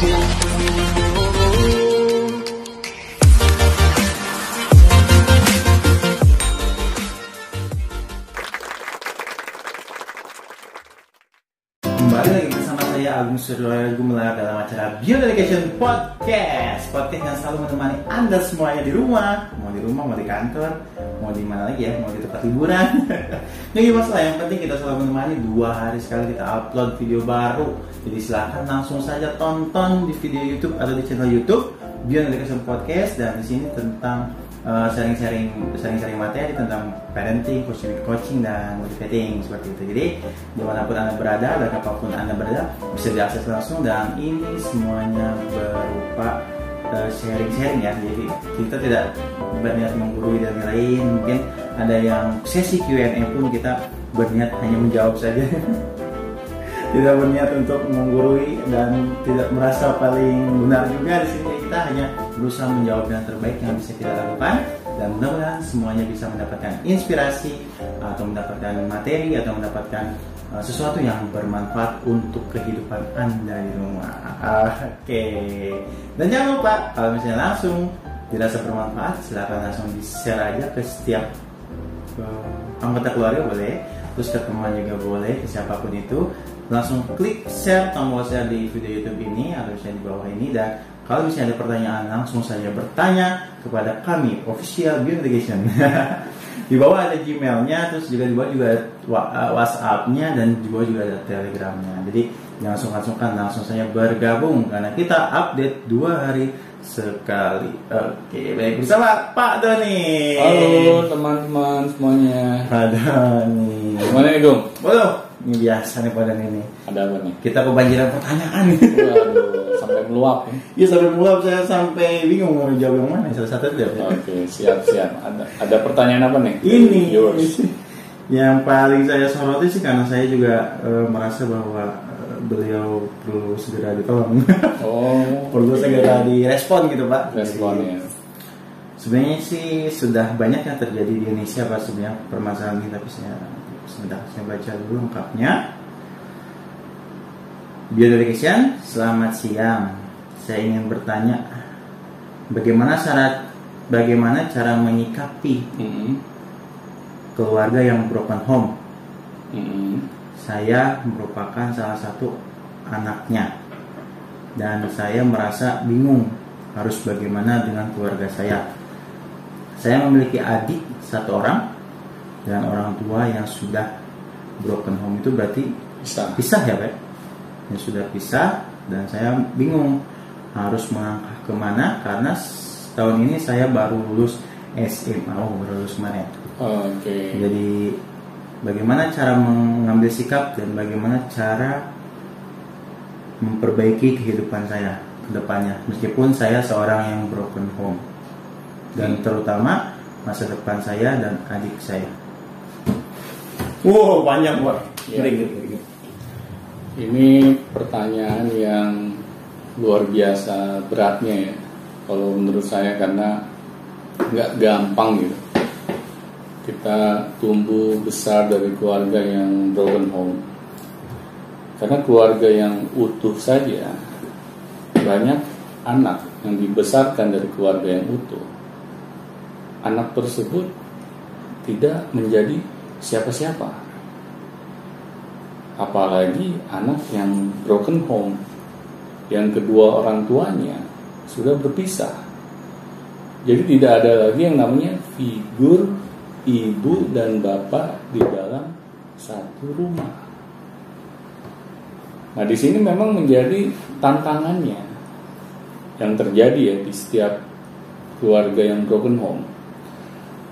Música Agung Suryoyo Gumelar dalam acara Biodelegation Podcast. Podcast yang selalu menemani Anda semuanya di rumah. Mau di rumah, mau di kantor, mau di mana lagi ya, mau di tempat liburan Ini masalah, yang penting kita selalu menemani. Dua hari sekali kita upload video baru. Jadi silahkan langsung saja tonton di video Youtube atau di channel Youtube Biodelegation Podcast. Dan di sini tentang uh, sharing-sharing materi tentang parenting, coaching, coaching dan motivating seperti itu. Jadi di mana pun anda berada dan apa pun anda berada bisa diakses langsung dan ini semuanya berupa uh, sharing-sharing ya. Jadi kita tidak berniat menggurui dan lain. Mungkin ada yang sesi Q&A pun kita berniat hanya menjawab saja. tidak berniat untuk menggurui dan tidak merasa paling benar juga di sini kita hanya berusaha menjawab yang terbaik yang bisa kita lakukan dan mudah-mudahan semuanya bisa mendapatkan inspirasi atau mendapatkan materi atau mendapatkan uh, sesuatu yang bermanfaat untuk kehidupan anda di rumah. Oke, dan jangan lupa kalau misalnya langsung dirasa bermanfaat silahkan langsung di share aja ke setiap uh, anggota keluarga boleh terus ke teman juga boleh ke siapa pun itu langsung klik share tombol share di video YouTube ini atau share di bawah ini dan kalau misalnya ada pertanyaan langsung saja bertanya kepada kami official Biointegration di bawah ada Gmailnya terus juga di bawah juga WhatsAppnya dan di bawah juga ada Telegramnya jadi jangan sungkan-sungkan langsung saja bergabung karena kita update dua hari sekali. Oke, baik bersama Pak Doni. Halo teman-teman semuanya. Pak Doni. Gimana nih Dong? Waduh, ini biasa nih Pak Doni ini. Ada apa nih? Kita kebanjiran pertanyaan. Waduh, meluap. ya. Iya sampai meluap saya sampai bingung mau jawab yang mana. Salah satu aja. Oke, siap-siap. Ada ada pertanyaan apa nih? Ini Yours. yang paling saya soroti sih karena saya juga eh, merasa bahwa eh, beliau perlu segera ditolong. Oh, perlu segera direspon gitu Pak. responnya. Sebenarnya sih sudah banyak yang terjadi di Indonesia Pak sebenarnya permasalahan ini tapi saya sebentar saya baca dulu lengkapnya. Biodelegation, selamat siang. Saya ingin bertanya bagaimana cara bagaimana cara menyikapi Mm-mm. keluarga yang broken home. Mm-mm. Saya merupakan salah satu anaknya dan saya merasa bingung harus bagaimana dengan keluarga saya. Saya memiliki adik satu orang dan orang tua yang sudah broken home itu berarti Bisa. pisah ya Pak? Yang sudah pisah dan saya bingung harus melangkah ke mana karena tahun ini saya baru lulus SMA, oh baru lulus kemarin. Oke. Jadi bagaimana cara mengambil sikap dan bagaimana cara memperbaiki kehidupan saya ke depannya meskipun saya seorang yang broken home dan terutama masa depan saya dan adik saya. Wow, panjang Pak. Ya. Ini pertanyaan yang luar biasa beratnya ya. Kalau menurut saya karena nggak gampang gitu. Kita tumbuh besar dari keluarga yang broken home. Karena keluarga yang utuh saja banyak anak yang dibesarkan dari keluarga yang utuh. Anak tersebut tidak menjadi siapa-siapa apalagi anak yang broken home yang kedua orang tuanya sudah berpisah. Jadi tidak ada lagi yang namanya figur ibu dan bapak di dalam satu rumah. Nah di sini memang menjadi tantangannya yang terjadi ya di setiap keluarga yang broken home.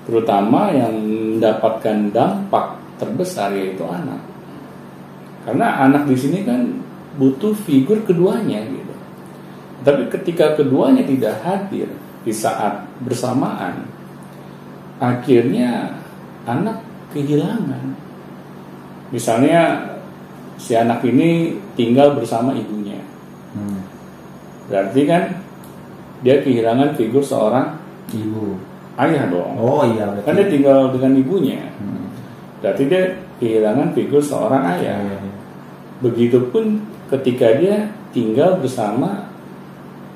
Terutama yang mendapatkan dampak terbesar yaitu anak karena anak di sini kan butuh figur keduanya gitu. Tapi ketika keduanya tidak hadir di saat bersamaan, akhirnya anak kehilangan. Misalnya si anak ini tinggal bersama ibunya. Hmm. Berarti kan dia kehilangan figur seorang Ibu. ayah dong. Oh iya Kan dia tinggal dengan ibunya. Hmm. Berarti dia kehilangan figur seorang ayah. Iya, iya. Begitupun ketika dia tinggal bersama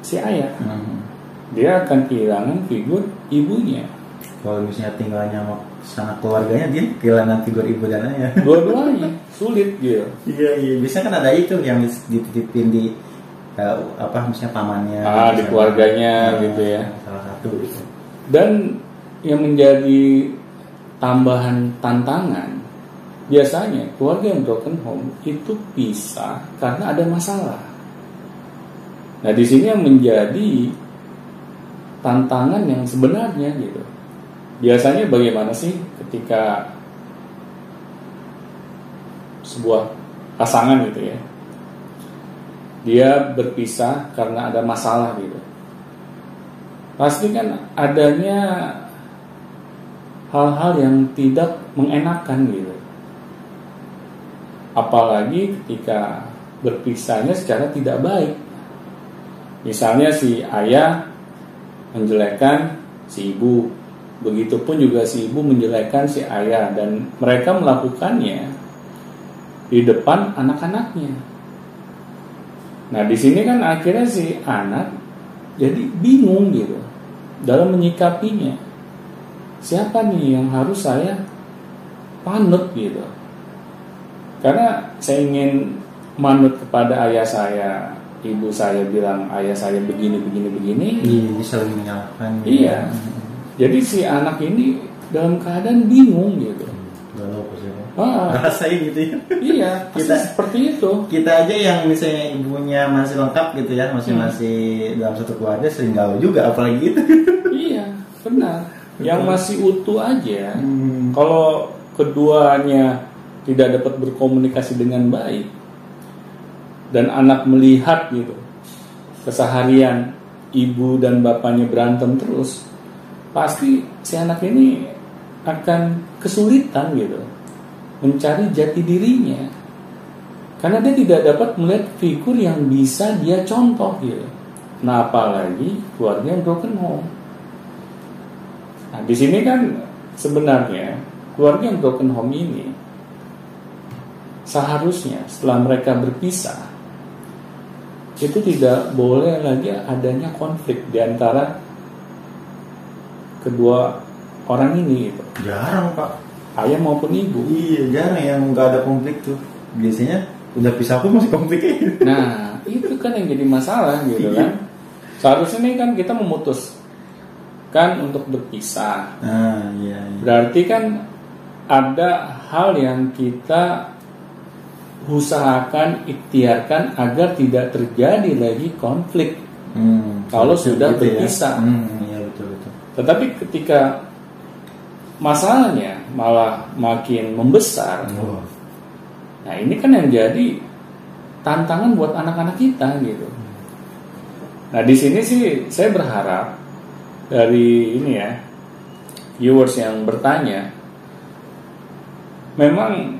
si ayah. Hmm. Dia akan kehilangan figur ibunya. Kalau misalnya tinggalnya sama keluarganya dia kehilangan figur ibu dan ayah. Dua-duanya sulit gitu. Iya iya. Biasanya kan ada itu yang dititipin di eh, apa misalnya pamannya. Ah, di keluarganya Nah, gitu ya. Salah satu gitu. Dan yang menjadi tambahan tantangan biasanya keluarga yang broken home itu pisah karena ada masalah. Nah di sini yang menjadi tantangan yang sebenarnya gitu. Biasanya bagaimana sih ketika sebuah pasangan gitu ya, dia berpisah karena ada masalah gitu. Pasti kan adanya hal-hal yang tidak mengenakan gitu. Apalagi ketika berpisahnya secara tidak baik. Misalnya si ayah menjelekkan si ibu, begitupun juga si ibu menjelekkan si ayah dan mereka melakukannya di depan anak-anaknya. Nah, di sini kan akhirnya si anak jadi bingung gitu dalam menyikapinya siapa nih yang harus saya panut gitu karena saya ingin manut kepada ayah saya ibu saya bilang ayah saya begini begini begini Iya, selalu menyalahkan. iya jadi si anak ini dalam keadaan bingung gitu Galau pasti. ah, Rasain gitu ya. iya Kita- seperti itu Kita aja yang misalnya ibunya masih lengkap gitu ya, masih Hmm. masih dalam satu keluarga sering galau juga apalagi itu. iya benar yang masih utuh aja Hmm. Kalau keduanya tidak dapat berkomunikasi dengan baik dan anak melihat gitu keseharian ibu dan bapaknya berantem terus, pasti si anak ini akan kesulitan gitu mencari jati dirinya karena dia tidak dapat melihat figur yang bisa dia contoh gitu. Nah apalagi keluarga yang broken home. Nah, di sini kan sebenarnya keluarga yang broken home ini seharusnya setelah mereka berpisah itu tidak boleh lagi adanya konflik di antara kedua orang ini gitu. Jarang pak. ayah maupun ibu. Iya jarang yang nggak ada konflik tuh. Biasanya udah pisah pun masih konflik Nah, itu kan yang jadi masalah gitu kan. Seharusnya nih kan kita memutus kan untuk berpisah. Nah iya. iya. Berarti kan ada hal yang kita usahakan ikhtiarkan agar tidak terjadi lagi konflik. Hmm, Kalau betul sudah gitu ya. berpisah. Hmm, iya betul betul. Tetapi ketika masalahnya malah makin membesar, Wah. nah ini kan yang jadi tantangan buat anak-anak kita gitu. Nah di sini sih saya berharap dari ini ya viewers yang bertanya, memang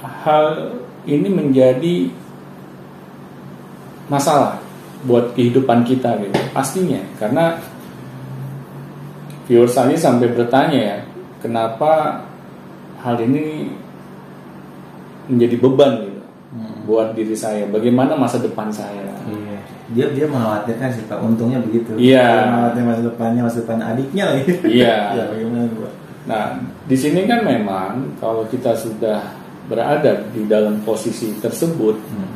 hal ini menjadi masalah buat kehidupan kita gitu pastinya karena viewers tadi sampai bertanya ya kenapa hal ini menjadi beban gitu Hmm. buat diri saya bagaimana masa depan saya Iya. Dia dia mengkhawatirkan sih pak. Untungnya begitu. Iya. Mengkhawatirkan masa depannya, masa depan adiknya lagi. Iya. ya bagaimana pak? Nah, di sini kan memang kalau kita sudah berada di dalam posisi tersebut, Hmm.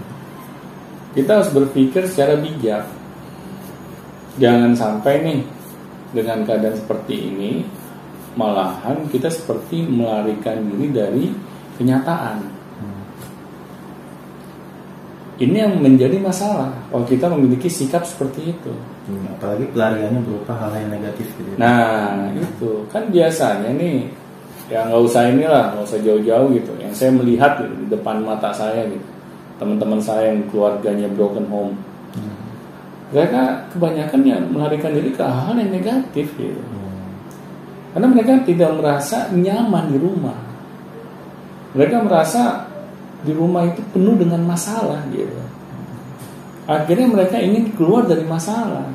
kita harus berpikir secara bijak. Jangan sampai nih dengan keadaan seperti ini, malahan kita seperti melarikan diri dari kenyataan. Hmm. Ini yang menjadi masalah kalau kita memiliki sikap seperti itu. Hmm, Apalagi pelariannya berupa hal yang negatif gitu. Nah itu kan biasanya nih ya nggak usah inilah nggak usah jauh-jauh gitu. Yang saya melihat gitu, di depan mata saya gitu teman-teman saya yang keluarganya broken home. Hmm. Mereka kebanyakan yang melarikan diri ke hal yang negatif gitu. Hmm. Karena mereka tidak merasa nyaman di rumah. Mereka merasa di rumah itu penuh dengan masalah gitu. Akhirnya mereka ingin keluar dari masalah.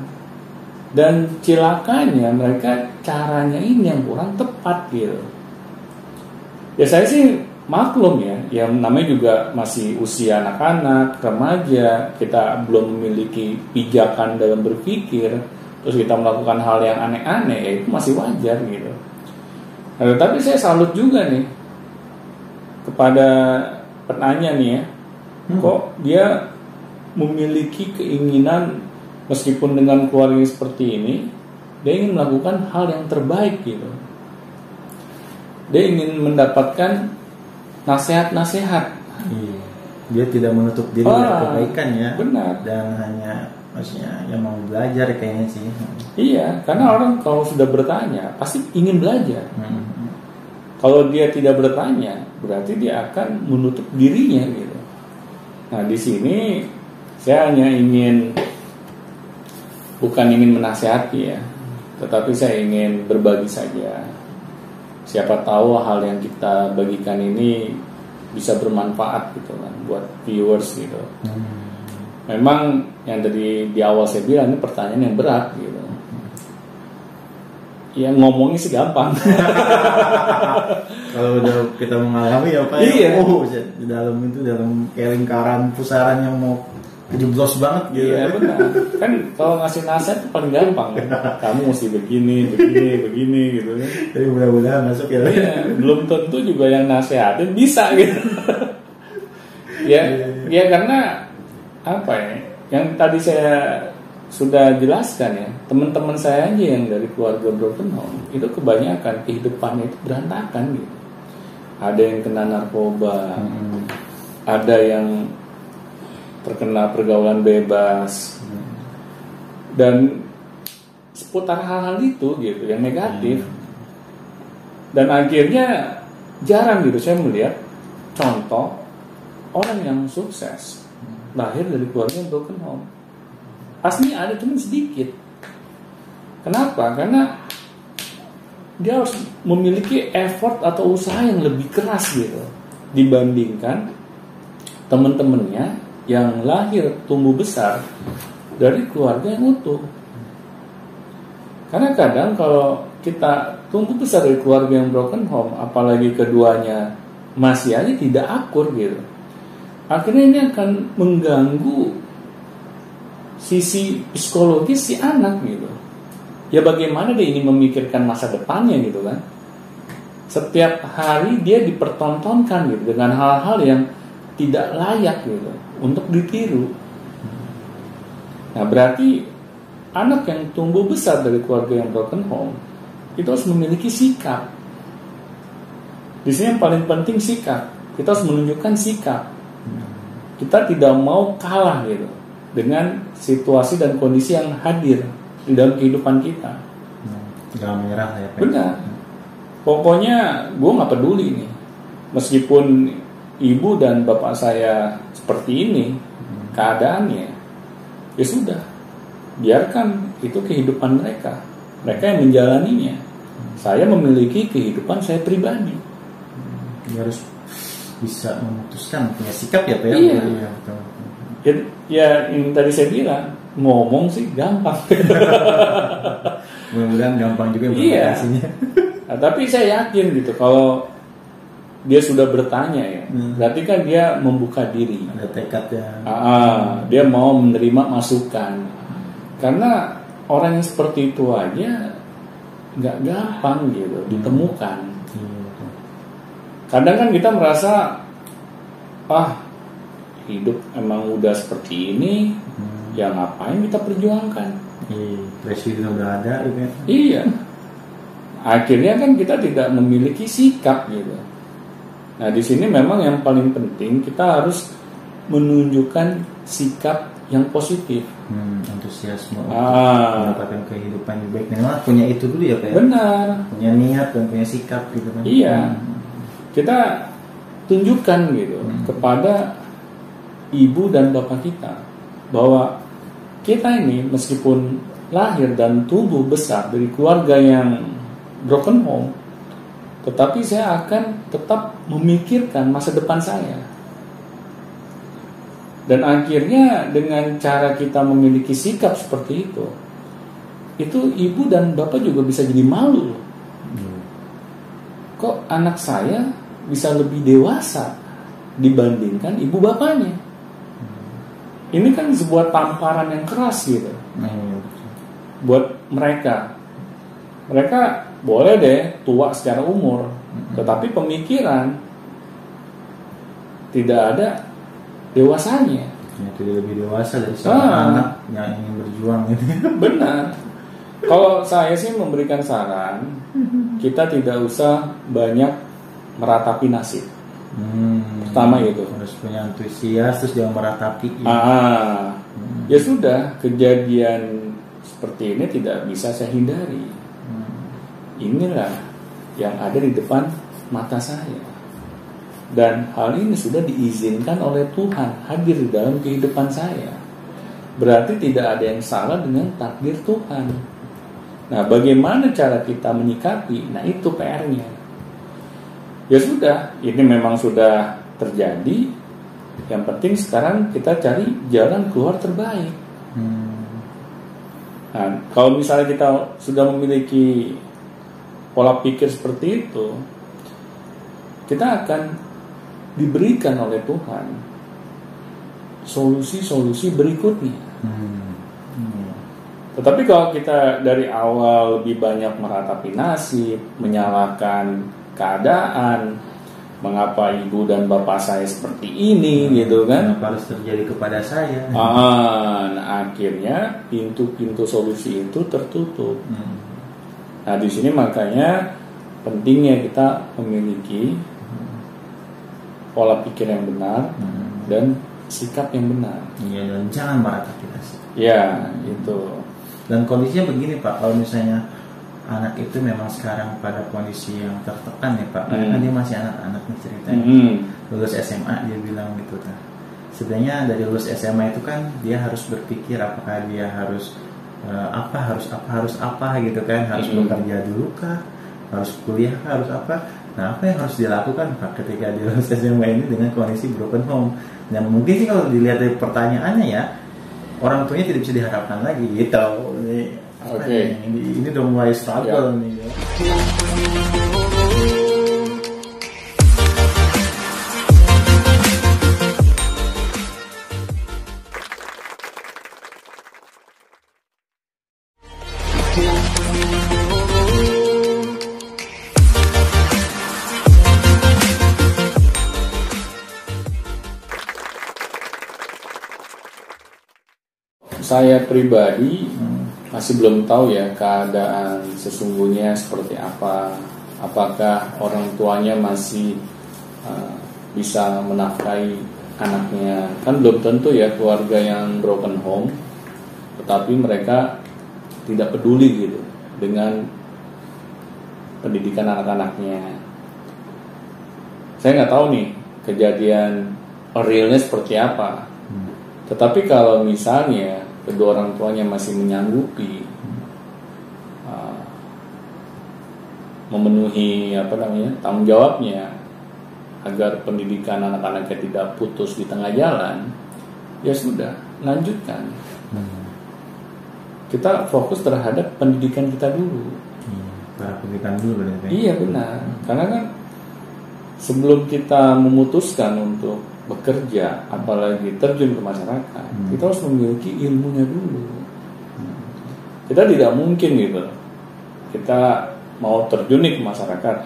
Dan cilakanya mereka caranya ini yang kurang tepat gitu. Ya saya sih maklum ya, yang namanya juga masih usia anak-anak, remaja, kita belum memiliki pijakan dalam berpikir, terus kita melakukan hal yang aneh-aneh, ya itu masih wajar gitu. Nah, tapi saya salut juga nih kepada penanya nih ya, kok dia memiliki keinginan meskipun dengan keluarga seperti ini, dia ingin melakukan hal yang terbaik gitu. Dia ingin mendapatkan nasihat-nasihat. Iya. Dia tidak menutup diri Ah, dari kebaikan ya. benar. Dan hanya maksudnya yang mau belajar kayaknya sih. Iya, karena orang kalau sudah bertanya pasti ingin belajar. Hmm. Kalau dia tidak bertanya, berarti dia akan menutup dirinya gitu. Nah, di sini saya hanya ingin bukan ingin menasihati ya, tetapi saya ingin berbagi saja. Siapa tahu hal yang kita bagikan ini bisa bermanfaat gitu kan buat viewers gitu. Hmm. Memang yang tadi di awal saya bilang ini pertanyaan yang berat gitu. Ya ngomongnya sih gampang. Kalau udah kita mengalami ya Pak, ya, Iya. oh di dalam itu dalam kayak lingkaran pusaran yang mau kejeblos banget gitu. Iya benar. Kan kalau ngasih nasihat paling gampang. Kamu mesti begini, begini, begini gitu kan. Tapi mudah-mudahan masuk ya. Iya, belum tentu juga yang nasihatin bisa gitu. ya, ya karena apa ya? Yang tadi saya sudah jelaskan ya, teman-teman saya aja yang dari keluarga broken home itu kebanyakan kehidupannya itu berantakan gitu. Ada yang kena narkoba, Hmm. ada yang terkena pergaulan bebas, dan seputar hal-hal itu gitu yang negatif. Dan akhirnya jarang gitu saya melihat contoh orang yang sukses lahir dari keluarga yang broken home. Asli ada cuma sedikit. Kenapa? Karena dia harus memiliki effort atau usaha yang lebih keras gitu dibandingkan teman-temannya yang lahir tumbuh besar dari keluarga yang utuh. Karena kadang kalau kita tumbuh besar dari keluarga yang broken home, apalagi keduanya masih aja tidak akur gitu. Akhirnya ini akan mengganggu sisi psikologis si anak gitu. Ya bagaimana dia ini memikirkan masa depannya gitu kan. Setiap hari dia dipertontonkan gitu dengan hal-hal yang tidak layak gitu untuk ditiru. Nah berarti anak yang tumbuh besar dari keluarga yang broken home itu harus memiliki sikap. Di sini yang paling penting sikap. Kita harus menunjukkan sikap. Kita tidak mau kalah gitu dengan situasi dan kondisi yang hadir di dalam kehidupan kita. Jangan menyerah ya Pak. Benar. Pokoknya gue nggak peduli nih. Meskipun ibu dan bapak saya seperti ini keadaannya, ya sudah. Biarkan itu kehidupan mereka. Mereka yang menjalaninya. Saya memiliki kehidupan saya pribadi. Dia harus bisa memutuskan punya sikap ya Pak ya. Iya. betul. Ya, ya yang tadi saya bilang ngomong sih gampang. Mudah-mudahan gampang juga Iya. implementasinya. Nah, tapi saya yakin gitu kalau dia sudah bertanya ya, Hmm. berarti kan dia membuka diri. Ada tekadnya. Ah, dia mau menerima masukan. Karena orang yang seperti itu aja nggak gampang gitu ditemukan. Iya, betul. Kadang kan kita merasa ah hidup emang udah seperti ini, Hmm. ya ngapain kita perjuangkan? Iya, presiden udah ada gitu ya. Iya. Akhirnya kan kita tidak memiliki sikap gitu. Nah, di sini memang yang paling penting kita harus menunjukkan sikap yang positif. Hmm, antusiasme untuk Ah. mendapatkan kehidupan yang baik. Memang punya itu dulu ya Pak ya. Benar. Punya niat dan punya sikap gitu kan. Iya. Hmm. Kita tunjukkan gitu Hmm. kepada ibu dan bapak kita bahwa kita ini meskipun lahir dan tumbuh besar dari keluarga yang broken home, tetapi saya akan tetap memikirkan masa depan saya. Dan akhirnya dengan cara kita memiliki sikap seperti itu, itu ibu dan bapak juga bisa jadi malu loh Hmm. kok anak saya bisa lebih dewasa dibandingkan ibu bapaknya. Ini kan sebuah tamparan yang keras gitu Nah, iya, buat mereka. Mereka boleh deh tua secara umur, tetapi pemikiran tidak ada dewasanya. Ya, tidak lebih dewasa dari seorang Ah. anak yang ingin berjuang gitu. Benar. Kalau saya sih memberikan saran, kita tidak usah banyak meratapi nasib. Hmm. Pertama itu. harus punya antusias terus jangan meratapi. Ah, ya sudah kejadian seperti ini tidak bisa saya hindari. Inilah yang ada di depan mata saya. Dan hal ini sudah diizinkan oleh Tuhan hadir di dalam kehidupan saya. Berarti tidak ada yang salah dengan takdir Tuhan. Nah, bagaimana cara kita menyikapi? Nah, itu PR-nya. Ya sudah, ini memang sudah terjadi. Yang penting sekarang kita cari jalan keluar terbaik. Hmm. Nah, kalau misalnya kita sudah memiliki pola pikir seperti itu, kita akan diberikan oleh Tuhan solusi-solusi berikutnya. Hmm. Hmm. Tetapi kalau kita dari awal lebih banyak meratapi nasib, menyalahkan keadaan, mengapa ibu dan bapak saya seperti ini, gitu kan? Kenapa harus terjadi kepada saya? Ah, nah, akhirnya pintu-pintu solusi itu tertutup. Hmm. Nah, di sini makanya pentingnya kita memiliki pola pikir yang benar Hmm. dan sikap yang benar. Iya dan jangan meratapi nasib. Ya, itu. Dan kondisinya begini Pak, kalau misalnya anak itu memang sekarang pada kondisi yang tertekan ya Pak, karena Hmm. dia masih anak-anak nih ceritanya. Hmm. Lulus SMA dia bilang gitu kan. Sebenarnya dari lulus SMA itu kan dia harus berpikir apakah dia harus eh, apa harus apa harus apa gitu kan, harus Hmm. bekerja dulu kah, harus kuliah kah, harus apa. Nah apa yang harus dilakukan Pak ketika dia lulus SMA ini dengan kondisi broken home? Dan mungkin sih kalau dilihat dari pertanyaannya ya orang tuanya tidak bisa diharapkan lagi gitu. Ini, nih? Ini, ini udah mulai struggle Ya. nih. Ya. Pribadi masih belum tahu ya keadaan sesungguhnya seperti apa. Apakah orang tuanya masih uh, bisa menafkahi anaknya? Kan belum tentu ya keluarga yang broken home, tetapi mereka tidak peduli gitu dengan pendidikan anak-anaknya. Saya nggak tahu nih kejadian realnya seperti apa. Hmm. Tetapi kalau misalnya kedua orang tuanya masih menyanggupi uh, memenuhi apa namanya tanggung jawabnya agar pendidikan anak-anaknya tidak putus di tengah jalan, ya sudah lanjutkan. Hmm. Kita fokus terhadap pendidikan kita dulu. Para pendidikan dulu. Iya benar, karena kan sebelum kita memutuskan untuk bekerja, apalagi terjun ke masyarakat, Hmm. kita harus memiliki ilmunya dulu. Kita tidak mungkin gitu, kita mau terjun nih ke masyarakat,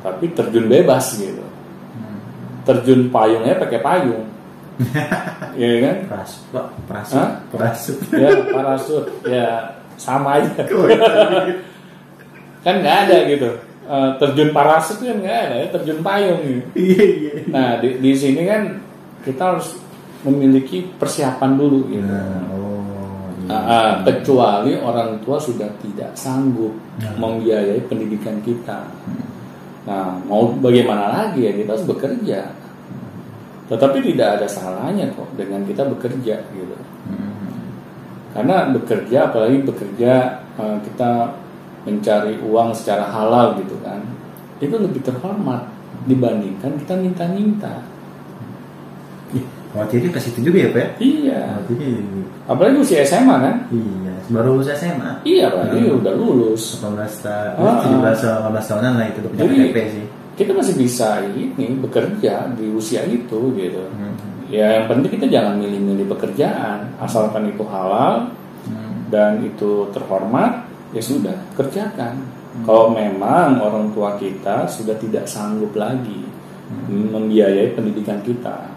tapi terjun bebas gitu, Hmm. terjun payungnya pakai payung, Iya kan? Prasut, Pak. Prasut. Hah? Prasut. Ya parasut, ya sama aja. kan nggak ada gitu. Eh, terjun parasut kan nggak ada, ya, terjun payung gitu. Iya, iya. Nah di, di sini kan kita harus memiliki persiapan dulu gitu. Nah, oh. iya. Ah, kecuali orang tua sudah tidak sanggup Ya. membiayai pendidikan kita. Nah mau bagaimana lagi ya kita harus bekerja. Tetapi tidak ada salahnya kok dengan kita bekerja gitu. Hmm. Karena bekerja, apalagi bekerja eh, kita mencari uang secara halal gitu kan, itu lebih terhormat dibandingkan kita minta-minta. Ih, itu ke situ juga ya, Pak? Iya, Waktu itu. apalagi usia SMA kan? Iya, baru lulus SMA. Iya, berarti Hmm. udah lulus. 18 tahun, Ah, ah. 17 18 tahunan lah itu punya Jadi- KTP sih. kita masih bisa ini bekerja di usia itu gitu. Hmm. Ya yang penting kita jangan milih-milih pekerjaan asalkan itu halal Hmm. dan itu terhormat ya sudah kerjakan. Kalau memang orang tua kita sudah tidak sanggup lagi membiayai pendidikan kita,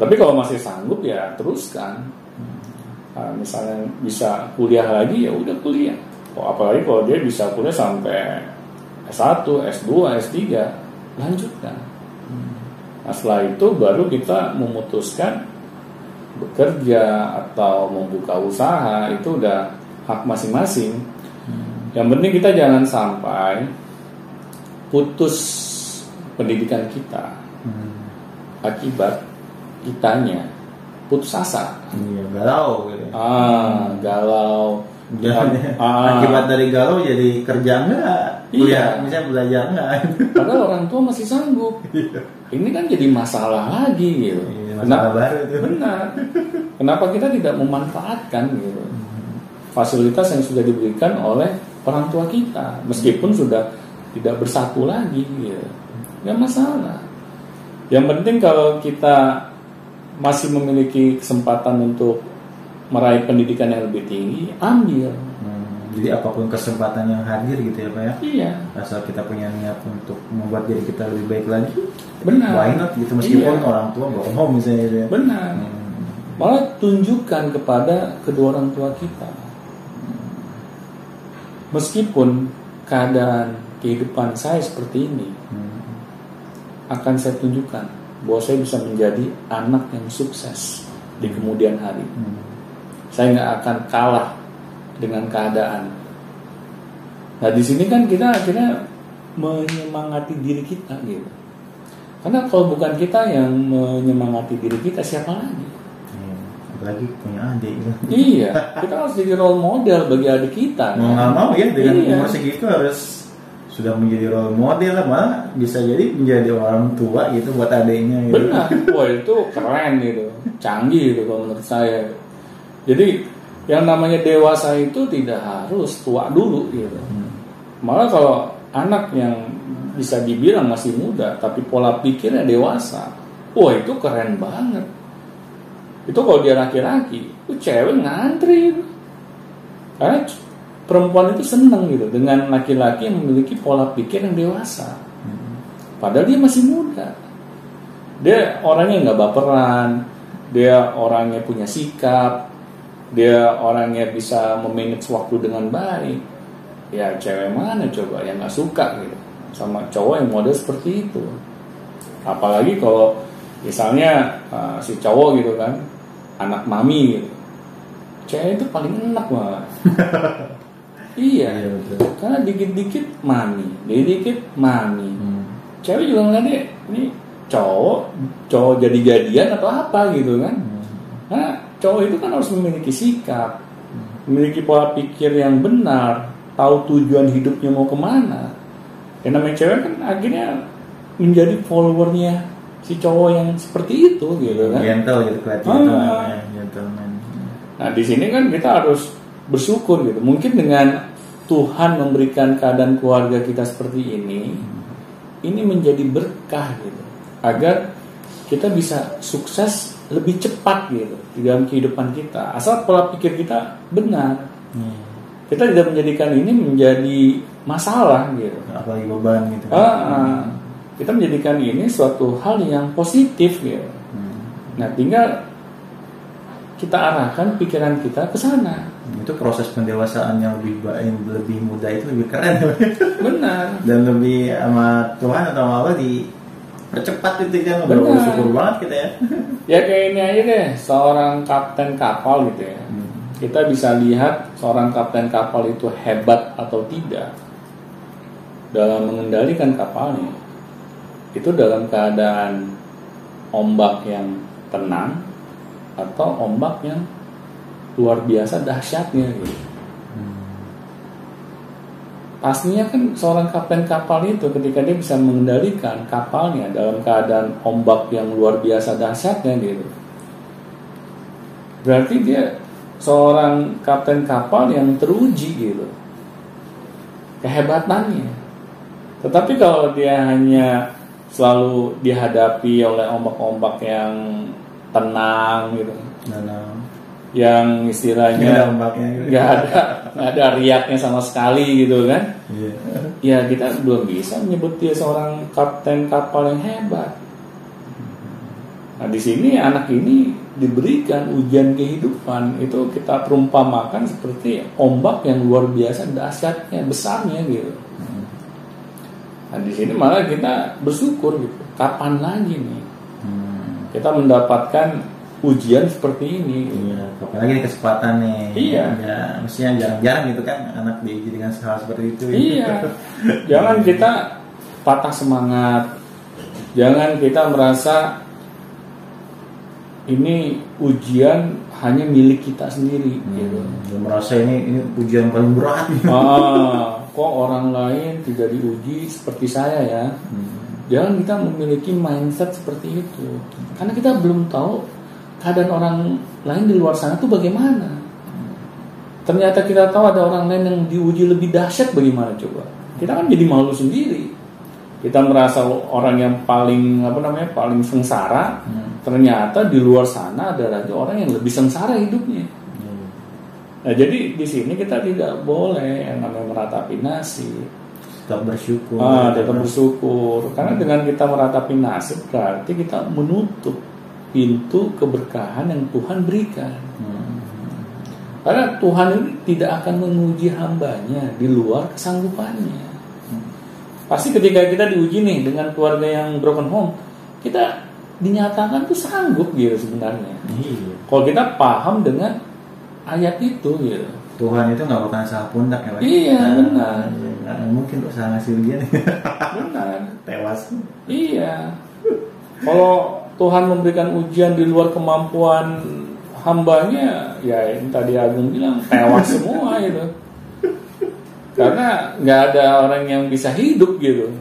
tapi kalau masih sanggup ya teruskan. Nah, misalnya bisa kuliah lagi ya udah kuliah. Oh, apalagi kalau dia bisa kuliah sampai S1, S2, S3, lanjutkan. Nah, setelah itu baru kita memutuskan bekerja atau membuka usaha itu udah hak masing-masing. Yang penting kita jangan sampai putus pendidikan kita Hmm. akibat kitanya putus asa. Iya, galau gitu. Ah, galau. Jangan Ah. akibat dari galau jadi kerja enggak? Iya. Kuliah, misalnya belajar enggak? Padahal orang tua masih sanggup. Ini kan jadi masalah lagi gitu. Iya, masalah baru itu. Benar. Kenapa kita tidak memanfaatkan gitu fasilitas yang sudah diberikan oleh orang tua kita, meskipun sudah tidak bersatu lagi gitu. Nggak masalah. Yang penting kalau kita masih memiliki kesempatan untuk meraih pendidikan yang lebih tinggi, ambil. Hmm, jadi apa pun kesempatan yang hadir gitu ya Pak ya Iya, Asal kita punya niat untuk membuat diri kita lebih baik lagi benar. Why not gitu meskipun Iya. orang tua bohong misalnya gitu ya Benar. Hmm. Malah tunjukkan kepada kedua orang tua kita. Meskipun keadaan kehidupan saya seperti ini, Hmm. akan saya tunjukkan bahwa saya bisa menjadi anak yang sukses di kemudian hari. Hmm. Saya nggak akan kalah dengan keadaan. Nah di sini kan kita akhirnya menyemangati diri kita gitu. Karena kalau bukan kita yang menyemangati diri kita, siapa lagi? Iya. Apalagi punya adik gitu. iya, kita harus jadi role model bagi adik kita. Mau nggak mau ya dengan Iya. umur segitu harus sudah menjadi role model lah malah bisa jadi menjadi orang tua gitu buat adiknya gitu. Benar, wah itu keren gitu, canggih gitu kalau menurut saya. Jadi yang namanya dewasa itu tidak harus tua dulu gitu. Hmm. Malah kalau anak yang bisa dibilang masih muda tapi pola pikirnya dewasa, wah itu keren banget. Itu kalau dia laki-laki, itu cewek ngantri. Karena perempuan itu seneng gitu dengan laki-laki yang memiliki pola pikir yang dewasa. Padahal dia masih muda. Dia orangnya nggak baperan, dia orangnya punya sikap, dia orangnya bisa memanage waktu dengan baik. Ya cewek mana coba yang nggak suka gitu sama cowok yang model seperti itu. Apalagi kalau misalnya uh, si cowok gitu kan, anak mami gitu, cewek itu paling enak malah. iya, Iya betul. karena dikit-dikit mami, dikit-dikit mami Hmm. cewek juga ngeliat dia ini cowok cowok jadi-jadian atau apa gitu kan Hmm. karena cowok itu kan harus memiliki sikap memiliki pola pikir yang benar tahu tujuan hidupnya mau ke mana yang namanya cewek kan akhirnya menjadi followernya si cowok yang seperti itu gitu kan Gentle gitu kelihatan Ah. gitu ya. Nah di sini kan kita harus bersyukur gitu. Mungkin dengan Tuhan memberikan keadaan keluarga kita seperti ini, ini menjadi berkah gitu, agar kita bisa sukses lebih cepat gitu di dalam kehidupan kita. Asal pola pikir kita benar, Hmm. kita tidak menjadikan ini menjadi masalah gitu. Apalagi beban gitu. Ah, ah. kita menjadikan ini suatu hal yang positif gitu. Hmm. Nah tinggal kita arahkan pikiran kita ke sana. Itu proses pendewasaan yang lebih ba- yang lebih mudah itu lebih keren Benar. dan lebih sama Tuhan atau sama Allah di percepat itu kan udah Benar. bersyukur banget kita ya. Ya kayak ini aja deh, seorang kapten kapal gitu ya. Hmm. Kita bisa lihat seorang kapten kapal itu hebat atau tidak dalam mengendalikan kapalnya. Itu dalam keadaan ombak yang tenang atau ombak yang luar biasa dahsyatnya gitu. Pastinya kan seorang kapten kapal itu ketika dia bisa mengendalikan kapalnya dalam keadaan ombak yang luar biasa dahsyatnya gitu. Berarti dia seorang kapten kapal yang teruji gitu. Kehebatannya. Tetapi kalau dia hanya selalu dihadapi oleh ombak-ombak yang tenang gitu, nah. Yang Nggak ada istilahnya gitu. nggak ada nggak ada riaknya sama sekali gitu kan? Iya. Ya kita belum bisa menyebut dia seorang kapten kapal yang hebat. Nah di sini anak ini diberikan ujian kehidupan itu kita perumpamakan seperti ombak yang luar biasa dahsyatnya besarnya gitu. Nah di sini malah kita bersyukur gitu. Kapan lagi nih Hmm. kita mendapatkan ujian seperti ini? Iya, apalagi ini kesempatan nih. Iya. Ya, mestinya jarang-jarang gitu kan anak diuji dengan hal seperti itu. Iya. Jangan kita patah semangat. Jangan kita merasa ini ujian hanya milik kita sendiri gitu. Hmm, dia merasa ini ini ujian paling berat. Ah, kok orang lain tidak diuji seperti saya ya. Hmm. Jangan kita memiliki mindset seperti itu. Karena kita belum tahu keadaan orang lain di luar sana tuh bagaimana. Ternyata kita tahu ada orang lain yang diuji lebih dahsyat bagaimana coba. Kita kan jadi malu sendiri. Kita merasa orang yang paling apa namanya paling sengsara, Hmm. ternyata di luar sana ada lagi orang yang lebih sengsara hidupnya. Iya. Nah, jadi di sini kita tidak boleh yang namanya meratapi nasib. Tetap bersyukur. Ah, tetap bersyukur. Karena dengan kita meratapi nasib berarti kita menutup pintu keberkahan yang Tuhan berikan. Hmm. Karena Tuhan ini tidak akan menguji hambanya di luar kesanggupannya. Pasti ketika kita diuji nih dengan keluarga yang broken home, kita dinyatakan tuh sanggup gitu sebenarnya. Iya. Kalau kita paham dengan ayat itu gitu. Tuhan itu nggak bukan salah pundak ya? Iya, Nah, benar. Nggak mungkin tuh salah ngasih ujian Benar. tewas. Iya. Kalau Tuhan memberikan ujian di luar kemampuan hambanya, ya yang tadi Agung bilang tewas semua itu. Karena nggak ada orang yang bisa hidup gitu.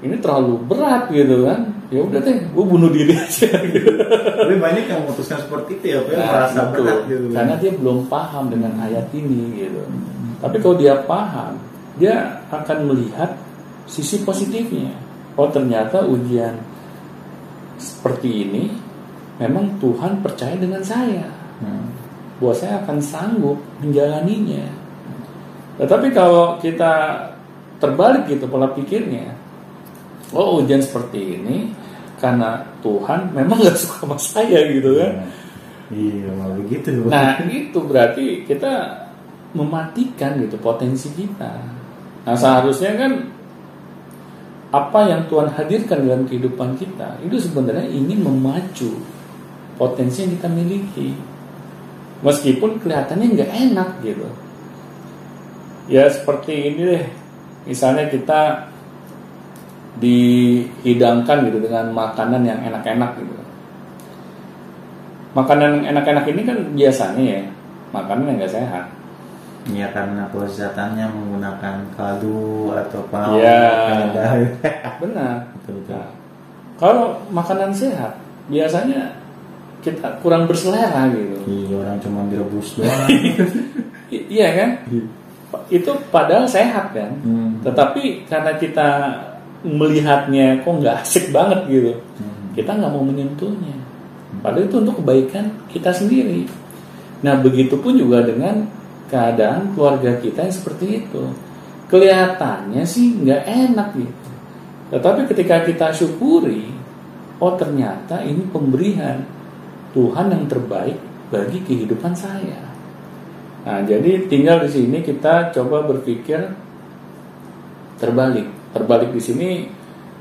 Ini terlalu berat gitu kan. Ya udah deh, gue bunuh diri aja. Gitu. Tapi banyak yang memutuskan seperti itu ya, yang Nah, merasa berat gitu. Karena dia belum paham dengan ayat ini gitu. Tapi kalau dia paham, dia akan melihat sisi positifnya. Oh ternyata ujian seperti ini memang Tuhan percaya dengan saya. Hmm. Bahwa saya akan sanggup menjalaninya. Tetapi kalau kita terbalik gitu pola pikirnya, oh ujian seperti ini karena Tuhan memang nggak suka sama saya gitu kan. Iya, malah begitu. Nah itu berarti kita mematikan gitu potensi kita. Nah seharusnya kan apa yang Tuhan hadirkan dalam kehidupan kita itu sebenarnya ingin memacu potensi yang kita miliki. Meskipun kelihatannya nggak enak gitu. Ya seperti ini deh. Misalnya kita dihidangkan gitu dengan makanan yang enak-enak gitu makanan yang enak-enak ini kan biasanya ya makanan yang nggak sehat. Ya karena kelezatannya menggunakan kaldu atau pengawet Iya. Benar. Betul, betul. Nah, kalau makanan sehat biasanya kita kurang berselera gitu. Iya, orang cuma direbus doang. Iya kan? Itu padahal sehat kan. Hmm. Tetapi karena kita melihatnya kok nggak asik banget gitu, Hmm. kita nggak mau menyentuhnya. Padahal itu untuk kebaikan kita sendiri. Nah, begitupun juga dengan keadaan keluarga kita yang seperti itu. Kelihatannya sih nggak enak gitu. Tetapi ketika kita syukuri, oh ternyata ini pemberian Tuhan yang terbaik bagi kehidupan saya. Nah, jadi tinggal di sini kita coba berpikir terbalik. Terbalik di sini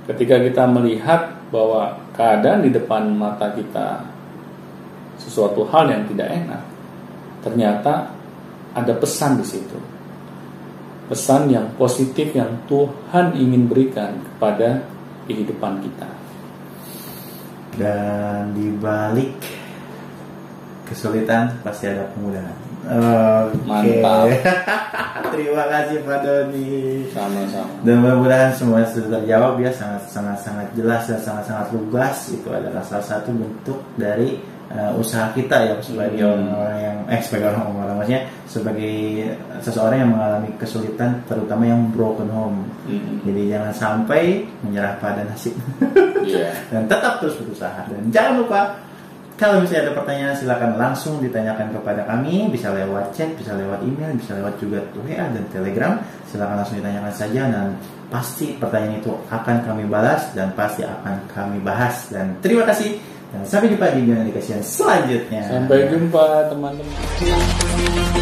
ketika kita melihat bahwa keadaan di depan mata kita sesuatu hal yang tidak enak, ternyata ada pesan di situ. Pesan yang positif yang Tuhan ingin berikan kepada kehidupan kita. Dan di balik kesulitan pasti ada kemudahan. Oke. Mantap. Terima kasih Pak Doni. Sama-sama. Dan mudah-mudahan semua sudah terjawab ya sangat sangat sangat jelas dan sangat sangat lugas itu adalah salah satu bentuk dari uh, usaha kita ya sebagai Hmm. orang-orang yang eh sebagai orang-orang maksudnya sebagai seseorang yang mengalami kesulitan terutama yang broken home. Mm. Jadi jangan sampai menyerah pada nasib Iya. dan tetap terus berusaha dan jangan lupa kalau misalnya ada pertanyaan silakan langsung ditanyakan kepada kami bisa lewat chat bisa lewat email bisa lewat juga WA dan Telegram silakan langsung ditanyakan saja dan pasti pertanyaan itu akan kami balas dan pasti akan kami bahas dan terima kasih dan sampai jumpa di video edukasi selanjutnya Sampai jumpa teman-teman.